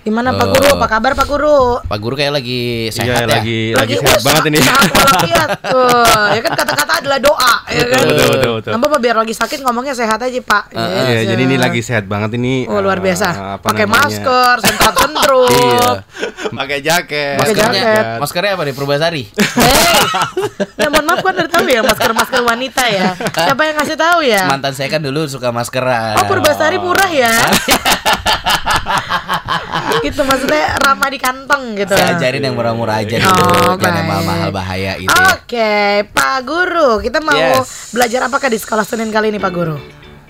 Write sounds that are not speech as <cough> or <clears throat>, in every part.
Gimana Pak. Guru? Apa kabar Pak Guru? Pak Guru kayak lagi Iya, sehat ya. lagi lagi sehat wah, banget ini. Sehat walafiat. Tuh, ya kan kata-kata adalah doa, ya kan? Betul, betul, betul. Nambah Pak biar lagi sakit ngomongnya sehat aja Pak. Ah, Iya, Yes. jadi ini lagi sehat banget ini. Oh luar eh, biasa. Pakai masker, sentral sentrum. Iya. pakai jaket. Pakai Maskernya, jaket. maskernya apa nih? Perbasari. Eh, ya mohon maaf kan udah tahu ya masker-masker wanita ya. Siapa yang ngasih tahu ya? Mantan saya kan dulu suka maskeran. Oh Purbasari murah ya. <laughs> <laughs> gitu maksudnya ramah di kantong gitu. Saya ajarin yang murah-murah aja Oh, dulu, jangan yang mahal-mahal bahaya itu. Oke, Pak Guru, kita mau Yes. belajar apakah di sekolah Senin kali ini, Pak Guru?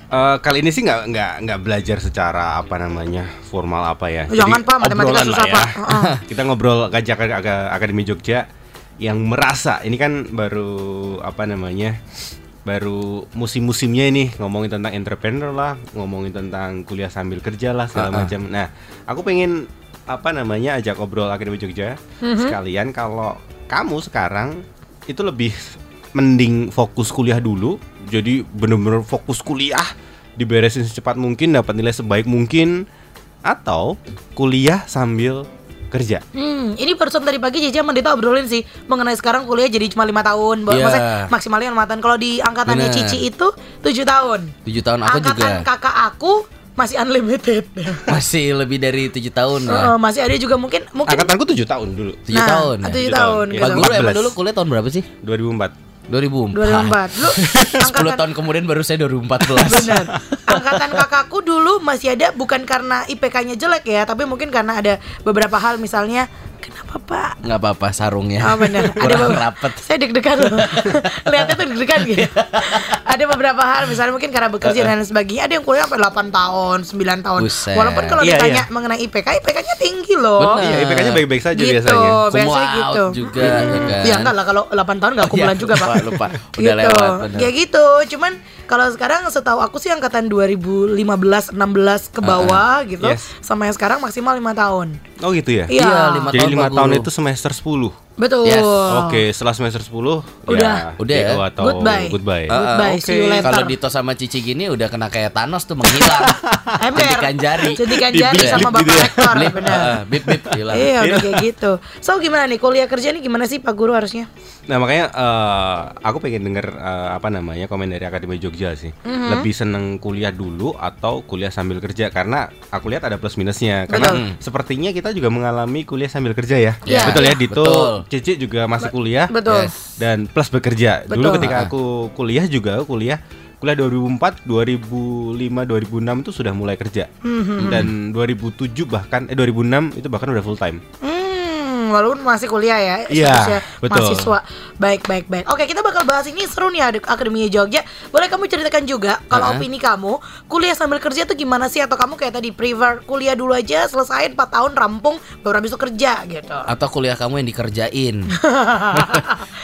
Eh, kali ini sih nggak nggak nggak belajar secara apa namanya formal apa ya. Jangan, Pak, matematika susah, ya. Pak. <laughs> Heeh. Kita ngobrol ngajak ke Ak- Akademi Jogja yang merasa ini kan baru apa namanya baru musim-musimnya ini ngomongin tentang entrepreneur lah, ngomongin tentang kuliah sambil kerja lah segala Uh-uh. macam. Nah, aku pengen apa namanya ajak ngobrol Akademi Jogja Mhm. sekalian kalau kamu sekarang itu lebih mending fokus kuliah dulu jadi bener-bener fokus kuliah diberesin secepat mungkin dapat nilai sebaik mungkin atau kuliah sambil kerja Hmm, ini barusan tadi pagi Jeja sama Dita obrolin sih mengenai sekarang kuliah jadi cuma lima tahun, Iya. maksudnya maksimalnya lima tahun. Kalau di angkatannya Bener. Cici itu tujuh tahun. Tujuh tahun aku Angkatan juga kakak aku masih unlimited. <laughs> masih lebih dari tujuh tahun Heeh, lah. masih ada juga mungkin mungkin angkatanku tujuh tahun dulu Tujuh Nah, tahun. ya? tujuh Tujuh tahun. tahun. Pak Guru emang 14. dulu kuliah tahun berapa sih? 2004 2004. 2004. Lu <laughs> 10 angkatan tahun kemudian baru saya 2014. Benar. <laughs> Angkatan kakakku dulu masih ada bukan karena IPK-nya jelek ya, tapi mungkin karena ada beberapa hal misalnya kenapa Pak? Nggak apa-apa sarungnya. Oh benar. <laughs> Ada Kurang rapet. <laughs> Saya deg-degan loh. <laughs> Lihatnya tuh deg-degan gitu. ada beberapa hal misalnya mungkin karena bekerja dan sebagainya. Ada yang kuliah sampai 8 tahun, 9 tahun. Buset. Walaupun kalau Iya, ditanya iya. mengenai IPK, IPK-nya tinggi loh. Benar. iya IPK-nya baik-baik saja Gitu, biasanya biasanya gitu. juga ya kan. Ya enggak lah kalau 8 tahun enggak kumulan Iya, juga, Pak. lupa, lupa. Udah gitu. lewat, bener. Ya gitu. Cuman kalau sekarang setahu aku sih angkatan 2015 16 ke bawah gitu. Yes. Sama yang sekarang maksimal 5 tahun. oh gitu ya Iya. Lima jadi tahun, lima Pak tahun Guru. itu semester 10 Betul. Yes. Oke, setelah semester 10 Udah. ya, Udah ya. Atau Goodbye. goodbye. Ah, ah, Goodbye, oke. see you later. Kalau Dito sama Cici gini udah kena kayak Thanos tuh menghilang. <laughs> Ember. Centikan jari. Bip, jari bip, sama bip Bapak gitu ya. Rektor, Blip, benar. ah, bip bip hilang. Iya, udah kayak gitu. So gimana nih kuliah kerja nih gimana sih Pak Guru harusnya? Nah makanya eh, aku pengen denger eh, apa namanya komen dari Akademi Jogja sih. Mhm. Lebih seneng kuliah dulu atau kuliah sambil kerja karena aku lihat ada plus minusnya. Karena Betul. sepertinya kita juga mengalami kuliah sambil kerja ya. Iya. Betul ya Iya. Dito, Betul. Cici juga masih kuliah Betul. Yes. dan plus bekerja. Dulu Betul. ketika Ah. aku kuliah juga aku kuliah kuliah 2004, 2005, 2006 itu sudah mulai kerja. Mhm. Dan 2007 bahkan eh 2006 itu bahkan udah full time. Hmm, walaupun masih kuliah ya, Iya, statusnya betul. mahasiswa. Baik, baik, baik. Oke, kita bakal bahas ini seru nih Ad- Akademi Jogja. Boleh kamu ceritakan juga kalau Uh-huh. opini kamu, kuliah sambil kerja tuh gimana sih atau kamu kayak tadi prefer kuliah dulu aja selesai 4 tahun rampung baru habis itu kerja gitu. Atau kuliah kamu yang dikerjain. <laughs>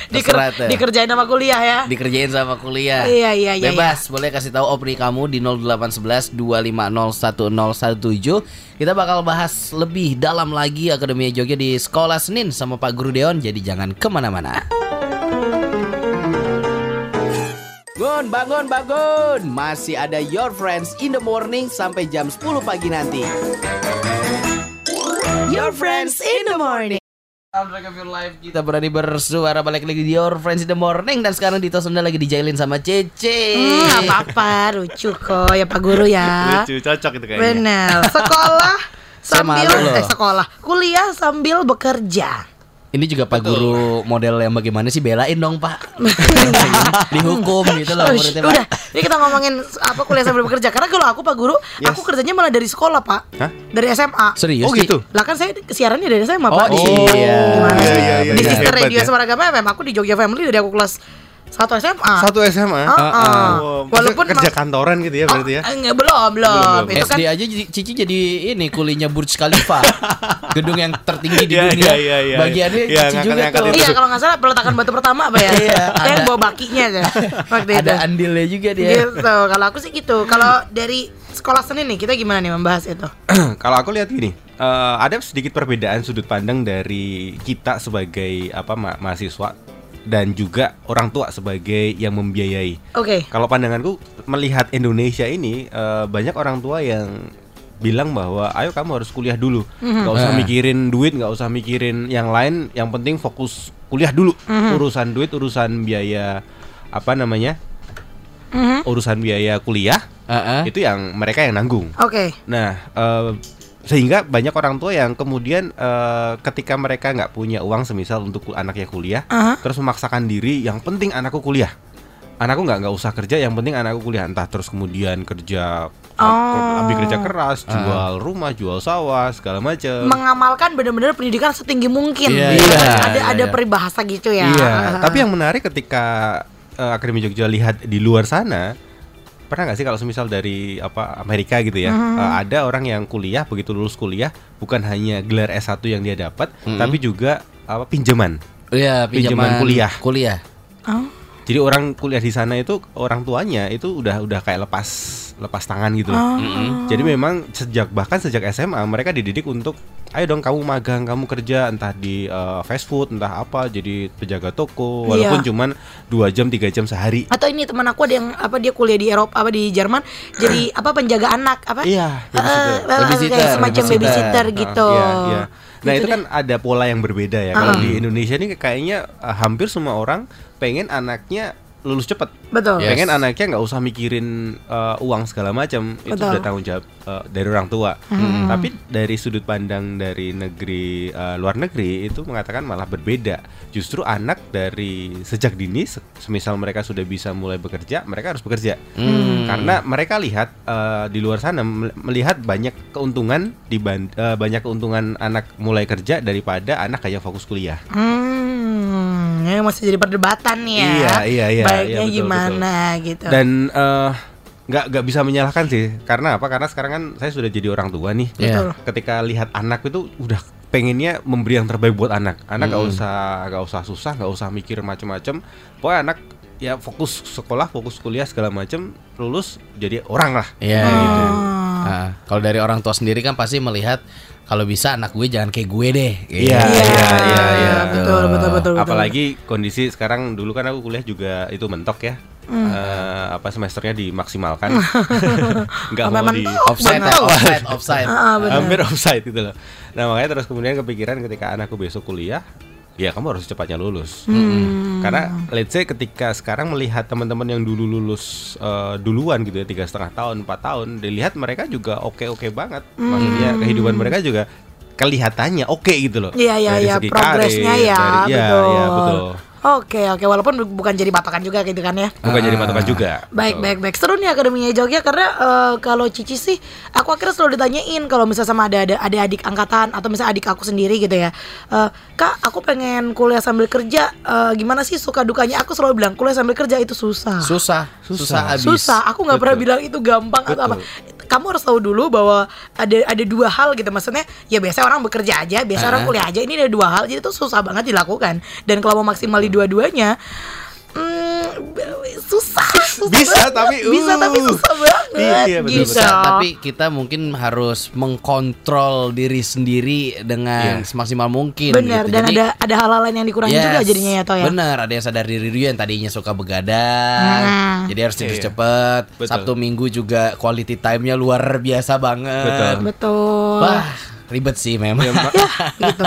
Diker- tuh. dikerjain sama kuliah ya. dikerjain sama kuliah. Iya, iya, iya, Bebas, boleh kasih tahu opini kamu di 0811 2501017. Kita bakal bahas lebih dalam lagi Akademi Jogja di Sekolah Senin sama Pak Guru Deon. Jadi jangan ke mana-mana. Bangun, bangun, bangun. Masih ada Your Friends in the Morning sampai jam 10 pagi nanti. Your friends in the morning. Soundtrack of your life Kita berani bersuara balik lagi di Your Friends in the Morning Dan sekarang Dito Sunda lagi dijailin sama Cece Hmm, nggak apa-apa, lucu kok ya Pak Guru ya. Lucu, cocok itu kayaknya. Benar. Sekolah <laughs> sambil eh, sekolah, kuliah sambil bekerja. Ini juga Pak Guru model yang bagaimana sih Belain dong Pak <laughs> Dihukum gitu loh Oh, muridnya, Pak. udah, ini kita ngomongin apa kuliah sambil bekerja. Karena kalau aku Pak Guru, Yes. aku kerjanya malah dari sekolah Pak, Hah? dari SMA. Serius Oh Ci? gitu. Lah kan saya siarannya dari SMA Oh, Pak di sini. iya. Gimana Iya, iya, iya, di. Sister Radio ya. Semaragam FM, aku di Jogja Family dari aku kelas 1 SMA. Satu SMA. Ah, ah. Oh, Walaupun kerja kantoran gitu ya berarti ya. Oh, enggak, belum, belum. belum. Itu kan SD aja jadi- Cici jadi ini kulinya Burj Khalifa <laughs> Gedung yang tertinggi di Iya, dunia iya, iya, iya. Bagiannya Iya, Cici juga tuh itu. Iya kalau nggak salah peletakan batu pertama apa ya? <laughs> Iya, yang bawa bakinya aja <laughs> waktu itu. Ada andilnya juga dia Gitu. Kalau aku sih gitu. Kalau dari sekolah Senin nih kita gimana nih membahas itu? <clears throat> Kalau aku lihat gini, eh, ada sedikit perbedaan sudut pandang dari kita sebagai apa ma- mahasiswa dan juga orang tua sebagai yang membiayai. Oke. Kalau pandanganku melihat Indonesia ini eh, banyak orang tua yang bilang bahwa ayo kamu harus kuliah dulu, Mhm. nggak usah Ah. mikirin duit, nggak usah mikirin yang lain, yang penting fokus kuliah dulu. Mhm. Urusan duit, urusan biaya apa namanya, Mhm. urusan biaya kuliah Heeh. itu yang mereka yang nanggung. Oke. Nah, eh, sehingga banyak orang tua yang kemudian eh, ketika mereka nggak punya uang semisal untuk anaknya kuliah, Aha. terus memaksakan diri, yang penting anakku kuliah. Anakku nggak nggak usah kerja, yang penting anakku kuliah. Entah terus kemudian kerja, Oh. ambil kerja keras, jual rumah, jual sawah, segala macam. Mengamalkan benar-benar pendidikan setinggi mungkin. Iya, Gitu iya, kan. iya, ada ada iya. peribahasa gitu ya. Iya, tapi yang menarik ketika eh, Akademi Jogja lihat di luar sana, pernah nggak sih kalau semisal dari apa Amerika gitu ya, Hmm. ada orang yang kuliah begitu lulus kuliah bukan hanya gelar S1 yang dia dapat, Hmm. tapi juga apa pinjaman. Iya, Pinjaman pinjaman kuliah. Kuliah. Oh. Jadi orang kuliah di sana itu orang tuanya itu udah udah kayak lepas lepas tangan gitu loh. Oh. Mm-mm. Jadi memang sejak bahkan sejak SMA mereka dididik untuk ayo dong kamu magang, kamu kerja entah di eh, fast food, entah apa, jadi penjaga toko walaupun Iya. cuman dua jam tiga jam sehari. Atau ini teman aku ada yang apa dia kuliah di Eropa apa di Jerman jadi apa penjaga anak apa? Iya, Eh, babysitter. eh, kayak semacam babysitter. babysitter Ah, gitu. iya, iya. Nah Gitu itu deh. kan ada pola yang berbeda ya. Kalau Ah. di Indonesia ini kayaknya eh, hampir semua orang pengen anaknya lulus cepat. betul. Yes. Pengen anaknya nggak usah mikirin eh, uang segala macam. Itu udah tanggung jawab eh, dari orang tua. Hmm. Tapi dari sudut pandang dari negeri eh, luar negeri itu mengatakan malah berbeda. Justru anak dari sejak dini, se- semisal mereka sudah bisa mulai bekerja, mereka harus bekerja. Hmm. Karena mereka lihat eh, di luar sana mel- melihat banyak keuntungan di banyak keuntungan anak mulai kerja daripada anak hanya fokus kuliah. Hmm, ini masih jadi perdebatan nih ya. Iya, iya, iya, Baiknya iya, betul, gimana gitu. Dan eh, nggak nggak bisa menyalahkan sih. Karena apa? Karena sekarang kan saya sudah jadi orang tua nih. Iya. Betul. Ketika lihat anak itu udah pengennya memberi yang terbaik buat anak. Anak nggak Mm-mm. usah nggak usah susah, nggak usah mikir macam-macam. Pokoknya anak ya fokus sekolah, fokus kuliah segala macam, lulus jadi orang lah. Iya Oh. gitu. Nah, kalau dari orang tua sendiri kan pasti melihat kalau bisa anak gue jangan kayak gue deh. Gitu. Iya, Iya, iya, iya, iya. betul, betul, betul, betul. Apalagi kondisi sekarang dulu kan aku kuliah juga itu mentok ya. Hmm. Eh, apa semesternya dimaksimalkan. <laughs> Enggak Sampai mau di Offside, ya, Betul. offside, offside. Ah, ah, hampir offside gitu loh. Nah, makanya terus kemudian kepikiran ketika anakku besok kuliah, ya kamu harus cepatnya lulus. Hmm. Karena let's say ketika sekarang melihat teman-teman yang dulu lulus eh, duluan gitu ya tiga setengah tahun, empat tahun, dilihat mereka juga oke oke banget. Maksudnya kehidupan mereka juga kelihatannya oke gitu loh. Hmm. Iya iya iya progresnya ya, dari- betul. iya, betul. Oke oke walaupun bu- bukan jadi patokan juga gitu kan ya. Bukan jadi Ah. patokan juga. Baik Betul. baik baik seru nih akademinya Jogja karena eh, kalau Cici sih aku akhirnya selalu ditanyain kalau misalnya sama ada ada ada adik angkatan atau misalnya adik aku sendiri gitu ya Eh, kak aku pengen kuliah sambil kerja eh, gimana sih suka dukanya aku selalu bilang kuliah sambil kerja itu susah Susah, susah, abis. susah aku nggak pernah Betul. bilang itu gampang atau apa Betul. Kamu harus tahu dulu bahwa ada ada dua hal gitu. Maksudnya ya biasa orang bekerja aja biasa orang Ah. kuliah aja. Ini ada dua hal jadi itu susah banget dilakukan. Dan kalau mau maksimal di dua-duanya hmm, susah, susah Bisa, banget. tapi, bisa uh. tapi susah banget Iya, iya, betul, gitu. Bisa, tapi kita mungkin harus mengkontrol diri sendiri dengan Iya. semaksimal mungkin. benar gitu. dan Jadi, ada ada hal-hal lain yang dikurangi juga Yes, jadinya ya toh ya Bener, ada yang sadar diri dia yang tadinya suka begadang, Hmm. jadi harus tidur Iya. cepet. Betul. Sabtu Minggu juga quality time-nya luar biasa banget. Betul. betul Wah, ribet sih memang. Ya, <laughs> ma- gitu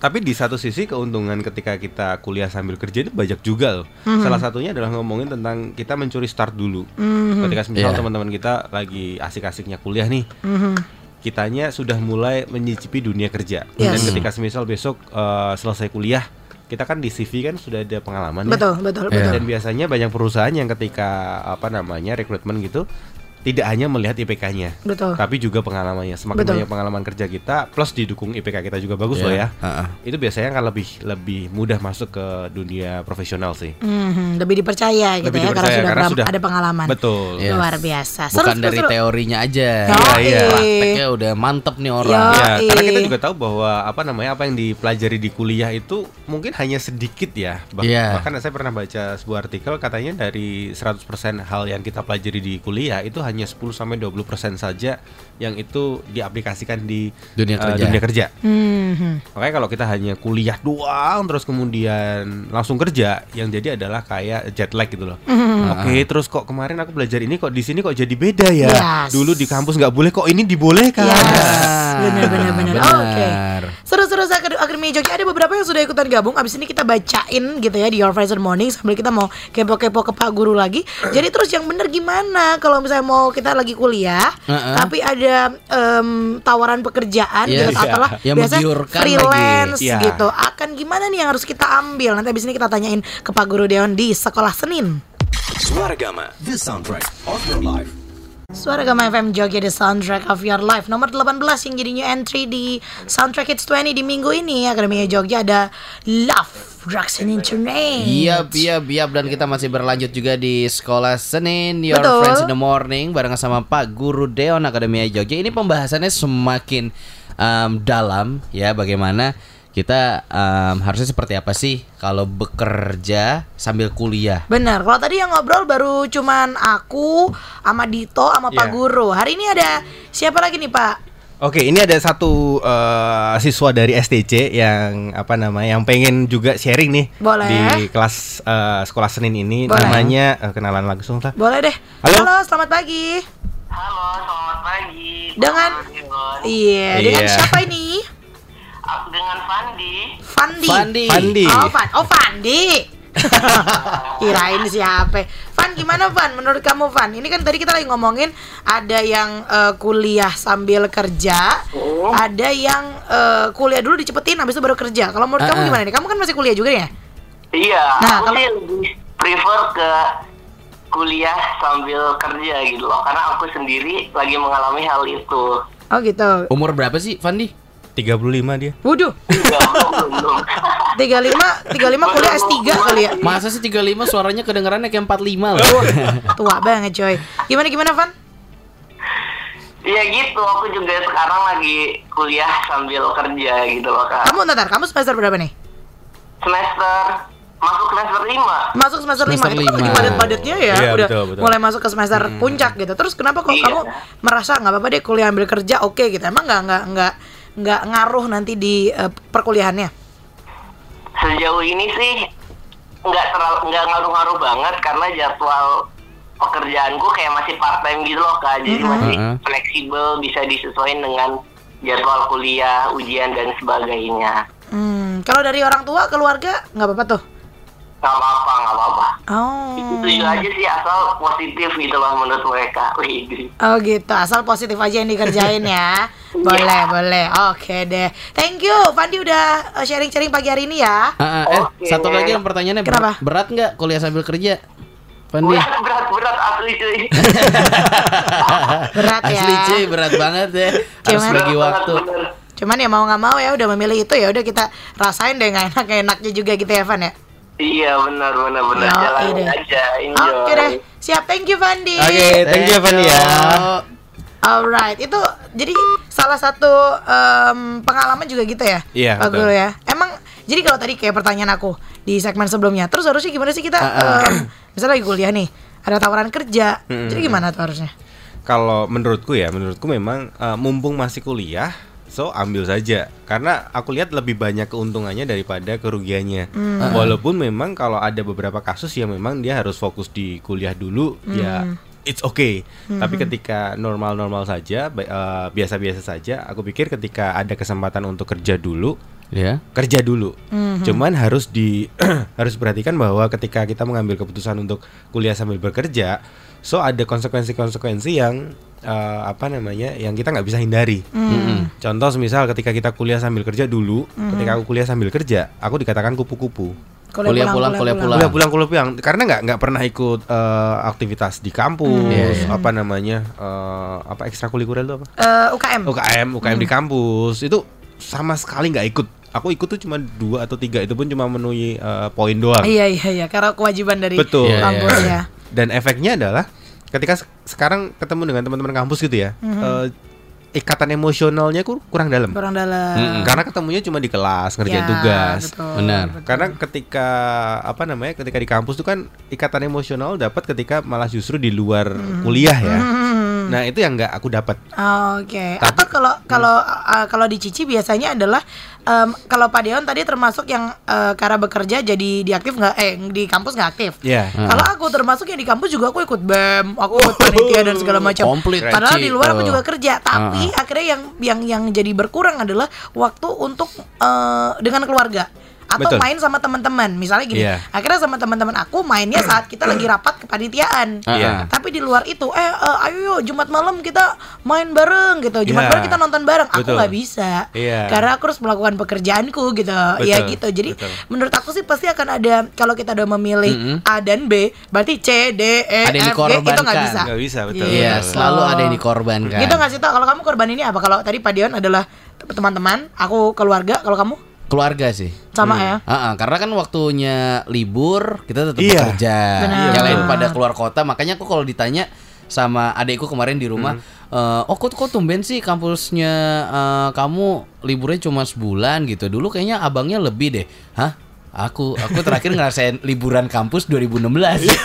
Tapi di satu sisi keuntungan ketika kita kuliah sambil kerja itu banyak juga loh. Mhm. Salah satunya adalah ngomongin tentang kita mencuri start dulu. Mhm. Ketika misal Iya. teman-teman kita lagi asik-asiknya kuliah nih, Mhm. kitanya sudah mulai menyicipi dunia kerja. Yes. Dan ketika semisal besok eh, selesai kuliah, kita kan di CV kan sudah ada pengalaman ya. betul betul Iya. betul Dan biasanya banyak perusahaan yang ketika apa namanya rekrutmen gitu tidak hanya melihat IPK-nya, betul tapi juga pengalamannya. Semakin Betul. banyak pengalaman kerja kita plus didukung IPK kita juga bagus Iya. loh ya. Heeh. Itu biasanya kan lebih lebih mudah masuk ke dunia profesional sih. Mhm, lebih dipercaya gitu Lebih ya dipercaya, karena sudah, karena sudah- ada pengalaman. Betul. Iya. Luar biasa. Seru, Bukan seru, dari seru. teorinya aja. Iya, iya. Prakteknya udah mantep nih orang. Iya. Ya, karena kita juga tahu bahwa apa namanya apa yang dipelajari di kuliah itu mungkin hanya sedikit ya. Bah- Iya. Bahkan saya pernah baca sebuah artikel katanya dari 100% hal yang kita pelajari di kuliah itu hanya 10 sampai 20% saja yang itu diaplikasikan di Dunia eh, kerja. dunia kerja. Hmm. Makanya kalau kita hanya kuliah doang terus kemudian langsung kerja, yang jadi adalah kayak jet lag gitu loh. Oke, terus kok kemarin aku belajar ini kok di sini kok jadi beda ya. Yes. Dulu di kampus nggak boleh kok ini dibolehkan. Yes. Benar, benar, benar. Benar. Oke. Seru-seru saya ke Akademi Jogja ada beberapa yang sudah ikutan gabung. Abis ini kita bacain gitu ya di Your Friends Morning sambil kita mau kepo-kepo ke Pak Guru lagi. Jadi terus yang bener gimana kalau misalnya mau kita lagi kuliah, Heeh. tapi ada em, tawaran pekerjaan Yes. gitu atau lah Yang biasanya freelance lagi. Iya. gitu. Akan gimana nih yang harus kita ambil? Nanti abis ini kita tanyain ke Pak Guru Deon di Sekolah Senin. Suaragama, the soundtrack of your life. Suara Gama FM Jogja The Soundtrack of Your Life Nomor 18 yang jadi new entry di Soundtrack Hits 20 di minggu ini Akademi Jogja ada Love, Drugs and Internet Iya, iya, iya dan kita masih berlanjut juga di sekolah Senin Your Betul. Friends in the Morning bareng sama Pak Guru Deon Akademia Jogja. Ini pembahasannya semakin em, dalam ya bagaimana kita em, harusnya seperti apa sih kalau bekerja sambil kuliah. Benar, kalau tadi yang ngobrol baru cuman aku sama Dito sama Pak Iya. Guru Hari ini ada siapa lagi nih Pak? Oke, ini ada satu eh, siswa dari STC yang apa namanya yang pengen juga sharing nih Boleh. di kelas eh, sekolah Senin ini Boleh. namanya eh, kenalan langsung lah. Boleh deh Halo. selamat pagi Halo, selamat pagi. Dengan Pak Dion. Iya, dengan Iya. siapa ini? Dengan Fandi. Fandi Fandi. Fandi. Oh, Fan. Oh, Fandi. <laughs> Kirain siapa? Van gimana Van? Menurut kamu Van? Ini kan tadi kita lagi ngomongin ada yang eh, kuliah sambil kerja, Oh. ada yang eh, kuliah dulu dicepetin habis itu baru kerja. Kalau menurut kamu Ah, ah. gimana nih? Kamu kan masih kuliah juga ya? Iya, Nah, aku kalau- sih lebih prefer ke kuliah sambil kerja gitu loh. Karena aku sendiri lagi mengalami hal itu. Oh gitu. Umur berapa sih Fandi? 35 dia. Waduh, Enggak, belum, belum. 35 35 kuliah S3 kali ya. Masa sih 35 suaranya kedengarannya kayak 45 loh. Tua banget coy. Gimana gimana Van? Iya gitu, aku juga sekarang lagi kuliah sambil kerja gitu loh kak. Kamu ntar, kamu semester berapa nih? Semester masuk semester 5 Masuk semester, Semester 5 Itu kan lagi lima. padat-padatnya ya Iya, Udah betul, betul. mulai masuk ke semester puncak gitu Terus kenapa kok Iya. kamu merasa nggak apa-apa deh kuliah ambil kerja oke gitu Emang nggak nggak nggak nggak ngaruh nanti di eh, perkuliahannya? Sejauh ini sih nggak terlalu nggak ngaruh-ngaruh banget karena jadwal pekerjaanku kayak masih part time gitu loh kak jadi masih Mhm. fleksibel bisa disesuaikan dengan jadwal kuliah ujian dan sebagainya Hmm, kalau dari orang tua keluarga nggak apa-apa tuh? Nggak apa-apa nggak apa-apa. Oh, itu aja sih asal positif gitu loh menurut mereka. Wih, oh gitu. Asal positif aja yang dikerjain ya. <laughs> Boleh boleh. Oke deh. Thank you. Fandi udah eh, sharing-sharing pagi hari ini ya. Ah, eh, satu lagi yang pertanyaannya Kenapa? berat, nggak kuliah sambil kerja? Fandi. berat berat berat asli cuy. <laughs> Berat ya. Asli cuy, berat banget ya. Harus Cuman- bagi waktu. bener. Cuman ya mau nggak mau ya udah memilih itu ya. Udah kita rasain deh nggak enak enaknya juga gitu ya Van ya iya benar benar benar Yo, jalanin ide. aja enjoy Oke deh, siap. Thank you Fandi. Oke, thank you Van ya. Alright, itu jadi salah satu em, pengalaman juga gitu ya, Iya, Pak betul. Guru ya. Emang jadi kalau tadi kayak pertanyaan aku di segmen sebelumnya, terus harusnya gimana sih kita, Ah, em, misalnya lagi kuliah nih, ada tawaran kerja, jadi gimana tuh harusnya? Kalau menurutku ya, menurutku memang eh, mumpung masih kuliah, so ambil saja. Karena aku lihat lebih banyak keuntungannya daripada kerugiannya. Walaupun memang kalau ada beberapa kasus yang memang dia harus fokus di kuliah dulu, ya it's okay. Tapi ketika normal-normal saja, eh, biasa-biasa saja, aku pikir ketika ada kesempatan untuk kerja dulu, Ya. kerja dulu. Cuman harus di <clears throat> harus perhatikan bahwa ketika kita mengambil keputusan untuk kuliah sambil bekerja, so ada konsekuensi-konsekuensi yang eh, apa namanya yang kita nggak bisa hindari. Contoh misal ketika kita kuliah sambil kerja dulu, ketika aku kuliah sambil kerja, aku dikatakan kupu-kupu. Kuliah pulang, kuliah pulang. Kuliah pulang kuliah pulang karena nggak nggak pernah ikut eh, aktivitas di kampus, Iya, iya. apa namanya eh, apa ekstrakurikuler itu apa? Eh, UKM. UKM, UKM di kampus itu sama sekali nggak ikut. Aku ikut tuh cuma dua atau tiga itu pun cuma memenuhi eh, poin doang. Iya iya iya, karena kewajiban dari Betul. Iya, kampus iya. ya. Dan efeknya adalah ketika se- sekarang ketemu dengan teman-teman kampus gitu ya, Mhm. eh, ikatan emosionalnya kur- kurang dalam. kurang dalam. Karena ketemunya cuma di kelas ngerjain Ya, tugas. betul, Benar. betul. Karena ketika apa namanya ketika di kampus tuh kan ikatan emosional dapat ketika malah justru di luar Hmm. kuliah ya. Nah itu yang nggak aku dapat. Oh, Oke. Atau kalau kalau uh, kalau di Cici biasanya adalah em, kalau Pak Deon tadi termasuk yang uh, karena bekerja jadi di aktif nggak eh di kampus nggak aktif. Iya. Kalau aku termasuk yang di kampus juga aku ikut BEM, aku ikut panitia dan segala macam. Komplit, Padahal di luar aku juga kerja, tapi akhirnya yang yang yang jadi berkurang adalah waktu untuk eh, dengan keluarga atau Betul. main sama teman-teman. Misalnya gini, Iya. akhirnya sama teman-teman aku mainnya saat kita lagi rapat kepanitiaan. Iya. Tapi di luar itu, eh eh, ayo yuk Jumat malam kita main bareng gitu. Jumat Iya. malam kita nonton bareng. Aku nggak bisa. Iya. Karena aku harus melakukan pekerjaanku gitu. Ya Betul, gitu. Jadi betul. menurut aku sih pasti akan ada kalau kita udah memilih A dan B, berarti C, D, E, Ada yang F, G itu nggak bisa. Nggak bisa, betul. Iya, Gitu. selalu ada yang dikorbankan. Gitu nggak sih Tok? Kalau kamu korban ini apa? Kalau tadi Pak Dion adalah teman-teman, aku keluarga. Kalau kamu Keluarga sih. sama ya? Ah, ah, karena kan waktunya libur kita tetap Iya. Yang lain pada keluar kota, makanya aku kalau ditanya sama adekku kemarin di rumah, eh, oh kok kok tumben sih kampusnya eh, kamu liburnya cuma sebulan gitu. Dulu kayaknya abangnya lebih deh. Hah? Aku aku terakhir <laughs> ngerasain liburan kampus 2016. iya,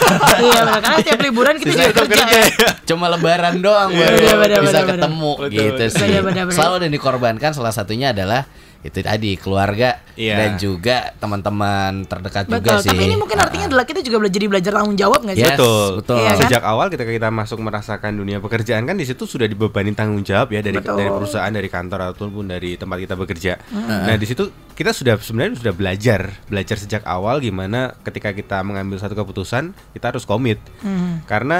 <laughs> karena tiap liburan kita juga kerja. ya. Cuma lebaran doang Iya, baru bisa ketemu gitu sih. Selalu ada yang dikorbankan salah satunya adalah itu tadi keluarga Iya. dan juga teman-teman terdekat juga Betul. sih. Tapi ini mungkin artinya adalah kita juga belajar jadi belajar tanggung jawab nggak sih? Yes, betul. betul. Iya kan? Sejak awal ketika kita masuk merasakan dunia pekerjaan kan di situ sudah dibebani tanggung jawab ya dari Betul. dari perusahaan, dari kantor ataupun dari tempat kita bekerja. Nah, di situ kita sudah sebenarnya sudah belajar, belajar sejak awal gimana ketika kita mengambil satu keputusan, kita harus komit. Karena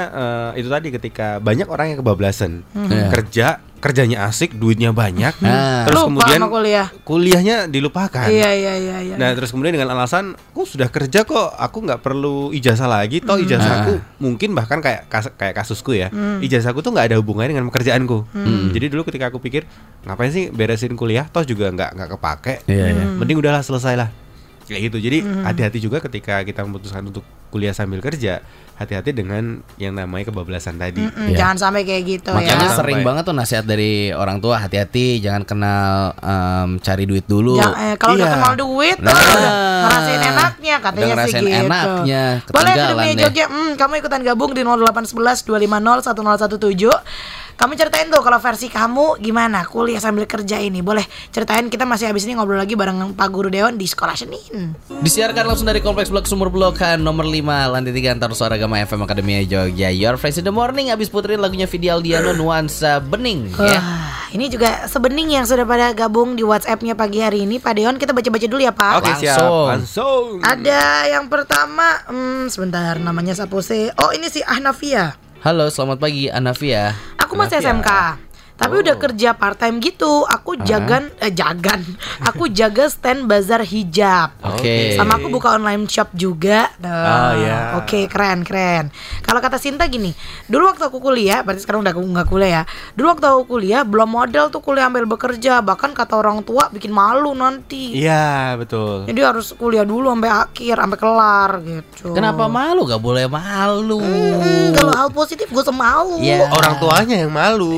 eh, itu tadi ketika banyak orang yang kebablasan. Iya. Kerja, kerjanya asik, duitnya banyak. Nah. Terus Lupa kemudian sama kuliah. kuliahnya dilupakan. Iya, iya, iya, iya. Nah terus kemudian dengan alasan, aku sudah kerja kok, aku nggak perlu ijazah lagi. Toh ijazahku mungkin bahkan kayak kas- kayak kasusku ya, ijazahku tuh nggak ada hubungannya dengan pekerjaanku. Jadi dulu ketika aku pikir ngapain sih beresin kuliah, toh juga nggak nggak kepake. Iya, iya. Mending udahlah selesai lah. Kayak gitu. Jadi hati-hati juga ketika kita memutuskan untuk kuliah sambil kerja, hati-hati dengan yang namanya kebablasan tadi. Mm, Iya. Jangan sampai kayak gitu Makanya ya. sering Sampai. banget tuh nasihat dari orang tua hati-hati jangan kenal em, cari duit dulu. Ya, eh, kalau udah Iya. kenal duit, Nah. udah ngerasain enaknya katanya Udah ngerasain sih gitu. enaknya, Boleh Akademi. Jogja, hmm, kamu ikutan gabung di 0811 250 1017. Kamu ceritain tuh kalau versi kamu gimana kuliah sambil kerja ini. Boleh ceritain kita masih habis ini ngobrol lagi bareng Pak Guru Dewan di Sekolah Senin. Disiarkan langsung dari Kompleks Blok Sumur Blokan nomor 5 lantai 3 antar suara Gama FM Akademia Jogja. Your Friends in the Morning abis puterin lagunya Vidi Aldiano Nuansa Bening ya. Wah, ini juga sebening yang sudah pada gabung di WhatsApp-nya pagi hari ini. Pak Deon kita baca-baca dulu ya Pak. Oke siap, Langsung. langsung. Ada yang pertama, hmm, sebentar namanya Sapo se. Oh ini si Ahnafia. Halo, selamat pagi Anavia. Aku masih Kenapa ya? SMK. Tapi udah kerja part time gitu. Aku jagan eh jagan. <laughs> Aku jaga stand bazar hijab. Oke. Sama aku buka online shop juga. Nah, Oh, ya. Oke, keren, keren. Kalau kata Sinta gini, dulu waktu aku kuliah, berarti sekarang udah aku nggak kuliah ya. Dulu waktu aku kuliah belum model tuh kuliah ambil bekerja, bahkan kata orang tua bikin malu nanti. Iya betul. Jadi harus kuliah dulu sampai akhir, sampai kelar gitu. Kenapa malu? Gak boleh malu. Hmm, kalau hal positif gue semalu. Iya. Orang tuanya yang malu.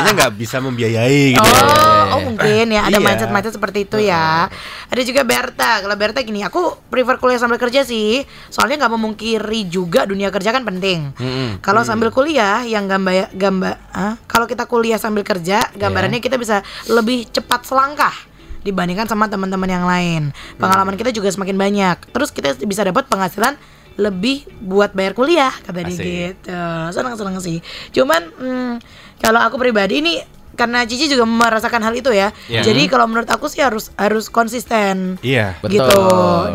Iya. Pikirannya nggak bisa membiayai gitu. Oh, oh mungkin ya ada Iya. mindset-mindset seperti itu ya. Ada juga Berta. Kalau Berta gini, aku prefer kuliah sambil kerja sih. Soalnya nggak memungkiri juga dunia kerja kan penting. Kalau sambil kuliah yang gambar gambar, ah, kalau kita kuliah sambil kerja, gambarannya kita bisa lebih cepat selangkah dibandingkan sama teman-teman yang lain. Pengalaman kita juga semakin banyak. Terus kita bisa dapat penghasilan lebih buat bayar kuliah kata dia gitu. Senang-senang sih. Cuman hmm, kalau aku pribadi ini karena Cici juga merasakan hal itu ya. Iya. Jadi kalau menurut aku sih harus harus konsisten. Iya. Betul. Gitu.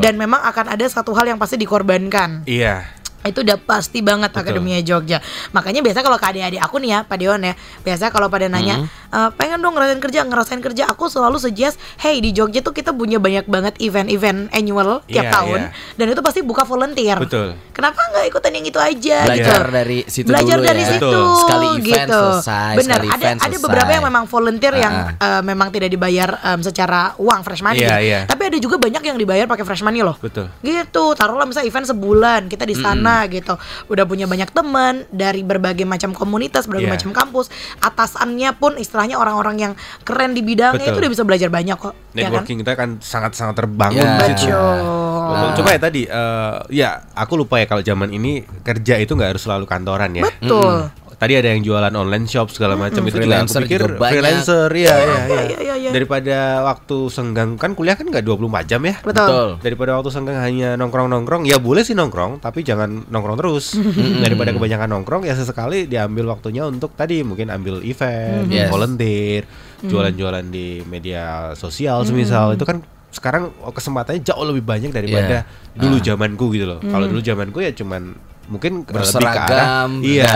Dan memang akan ada satu hal yang pasti dikorbankan. Iya. Itu udah pasti banget Akademia Jogja. Makanya biasa kalau ke adik-adik aku nih ya, Pak Dion ya. Biasa kalau pada nanya, Hmm. "Eh, pengen dong ngerasain kerja, ngerasain kerja. Aku selalu suggest, hey di Jogja tuh kita punya banyak banget event-event annual tiap Iya, tahun. iya. Dan itu pasti buka volunteer. Betul. Kenapa nggak ikutan yang itu aja? Belajar gitu? dari situ Belajar dulu dari ya. situ. Betul. Sekali event gitu. selesai, Benar. Ada event ada beberapa selesai. yang memang volunteer yang Ah. eh, memang tidak dibayar em, secara uang fresh money. Iya, gitu. iya. Tapi ada juga banyak yang dibayar pakai fresh money loh. Betul. Gitu. Taruhlah misalnya event sebulan kita di sana mana gitu. Udah punya banyak teman dari berbagai macam komunitas, berbagai Iya. macam kampus. Atasannya pun istilahnya orang-orang yang keren di bidangnya Betul. itu udah bisa belajar banyak kok. ya kan? Networking kita kan sangat-sangat terbangun Ya. di situ. Betul. Cuma ya tadi, eh, ya aku lupa ya kalau zaman ini kerja itu nggak harus selalu kantoran ya. Betul. Tadi ada yang jualan online shop segala macam itu juga aku Freelancer pikir juga banyak. freelancer iya iya iya. iya, iya, iya. Daripada waktu senggang kan kuliah kan nggak 24 jam ya. Betul. Betul. Daripada waktu senggang hanya nongkrong-nongkrong, ya boleh sih nongkrong, tapi jangan nongkrong terus. <laughs> Daripada kebanyakan nongkrong, ya sesekali diambil waktunya untuk tadi mungkin ambil event, Yes. volunteer, jualan-jualan di media sosial, semisal itu kan sekarang kesempatannya jauh lebih banyak daripada Yeah. dulu Ah. zamanku gitu loh. Kalau dulu zamanku ya cuman mungkin lebih ke arah- berseragam, iya,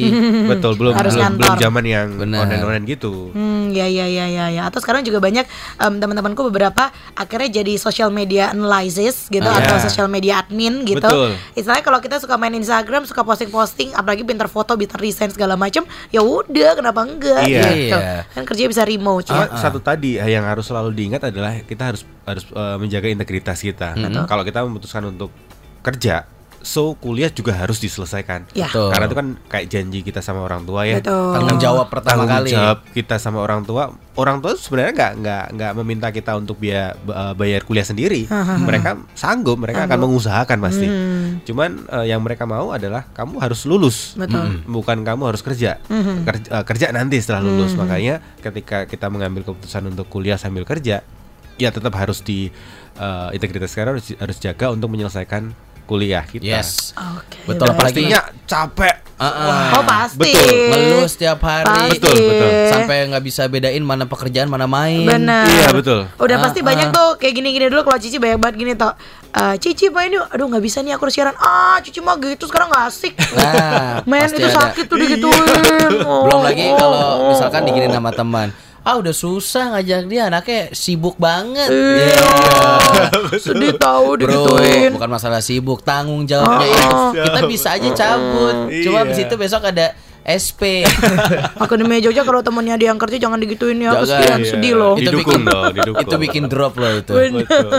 <laughs> betul belum Harus belum, belum zaman yang online-online gitu. Hmm, ya ya ya ya ya. Atau sekarang juga banyak em, teman-temanku beberapa akhirnya jadi social media analysis gitu Ah. atau Ya. social media admin gitu. Betul. Istilahnya kalau kita suka main Instagram, suka posting-posting, apalagi pinter foto, pinter desain segala macam, ya udah kenapa enggak Iya. gitu. Iya. Kan kerja bisa remote. Cuma Cuma satu tadi eh, yang harus selalu diingat adalah kita harus harus eh, menjaga integritas kita. Kalau kita memutuskan untuk kerja, so kuliah juga harus diselesaikan. Ya. Betul. Karena itu kan kayak janji kita sama orang tua ya. Betul. Tanggung jawab pertama Tanggung kali. jawab kita sama orang tua. Orang tua sebenarnya nggak nggak nggak meminta kita untuk biaya bayar kuliah sendiri. <laughs> mereka sanggup, mereka akan mengusahakan pasti. Cuman eh, yang mereka mau adalah kamu harus lulus. Betul. Bukan kamu harus kerja. Kerja, eh, kerja nanti setelah lulus. Makanya ketika kita mengambil keputusan untuk kuliah sambil kerja, ya tetap harus di eh, integritas kita harus harus jaga untuk menyelesaikan kuliah kita. Yes. Oke. Betul, baik. apalagi- Pastinya capek. Ah, Oh pasti. Betul, Ngeluh setiap hari. Pasti. Betul, betul. Sampai nggak bisa bedain mana pekerjaan mana main. Benar. Iya, betul. Udah Ah, pasti banyak tuh kayak gini-gini dulu kalau Cici banyak banget gini toh. Eh, Cici main yuk. Aduh nggak bisa nih aku harus siaran. Ah, Cici mah gitu sekarang nggak asik. Nah, Men itu ada. sakit tuh digituin. Oh, Belum lagi oh, kalau oh. misalkan digini nama teman. Ah udah susah ngajak dia anaknya sibuk banget. Iya. Iya. <laughs> sedih tahu Bro, digituin. bukan masalah sibuk, tanggung jawabnya Oh. itu kita bisa aja cabut. Cuma Iya. di situ besok ada SP. <laughs> Akademi Jogja kalau temennya dia yang kerja jangan digituin ya. Jangan. Kesian Iya. sedih loh. itu Didukung bikin loh, didukung. itu bikin drop loh itu. Eh,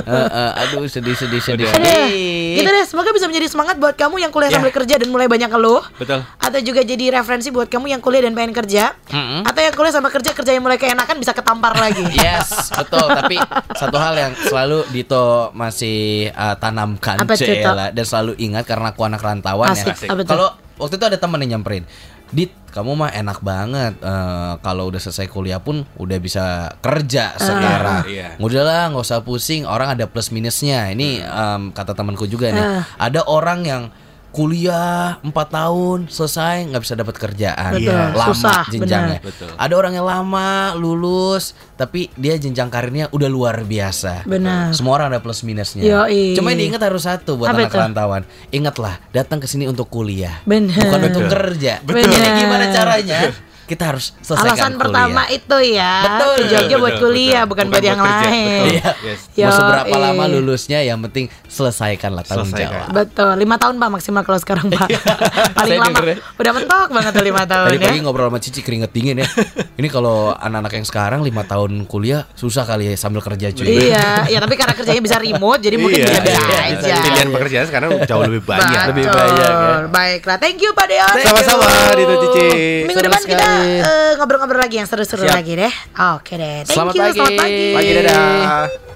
eh, aduh sedih sedih sedih. Sedih. gitu deh. Semoga bisa menjadi semangat buat kamu yang kuliah Ya. sambil kerja dan mulai banyak keluh. Betul. Atau juga jadi referensi buat kamu yang kuliah dan pengen kerja. Atau yang kuliah sama kerja kerja yang mulai keenakan bisa ketampar lagi. <laughs> Yes, betul. Tapi satu hal yang selalu Dito masih uh, tanamkan Apa Cela, dan selalu ingat karena aku anak rantauan Asik, ya. apa tuh? Kalau waktu itu ada temen yang nyamperin, Dit, kamu mah enak banget. eh, kalau udah selesai kuliah pun udah bisa kerja sekarang. Iya. Udahlah, nggak usah pusing. Orang ada plus minusnya. Ini em, kata temanku juga nih. Ah. Ada orang yang kuliah 4 tahun selesai nggak bisa dapat kerjaan Betul, lama susah, jenjangnya. Betul. ada orang yang lama lulus tapi dia jenjang karirnya udah luar biasa. Benar. Semua orang ada plus minusnya. Yoi. Cuma yang diingat harus satu buat Apa anak itu? rantauan. Ingatlah, datang ke sini untuk kuliah. Benar. Bukan untuk kerja. Betul. Jadi gimana caranya? Kita harus selesaikan Alasan kuliah. pertama itu ya. Betul. Jogja buat Betul, kuliah betul. bukan, Bukan buat yang kerja, lain. betul. Iya. Yes. Mau seberapa Yoi. lama lulusnya yang penting selesaikanlah tanggung Selesaikan. jawab. Betul, lima tahun pak maksimal kalau sekarang pak. <laughs> <laughs> Paling Saya lama, udah mentok banget tuh lima tahun Tadi ya. pagi ngobrol sama Cici keringet dingin ya. <laughs> Ini kalau anak-anak yang sekarang lima tahun kuliah susah kali ya sambil kerja cuy. Iya, ya tapi karena kerjanya bisa remote jadi mungkin Iya, bisa-bisa iya, aja. Pilihan pekerjaan sekarang jauh lebih banyak. Betul. Lebih banyak, ya. Baiklah, thank you Pak Deon. Sama-sama, Dito Cici. Minggu depan kita sekali. eh, ngobrol-ngobrol lagi yang seru-seru lagi deh. Oke deh. Thank Selamat you, pagi. selamat pagi. Pagi dadah.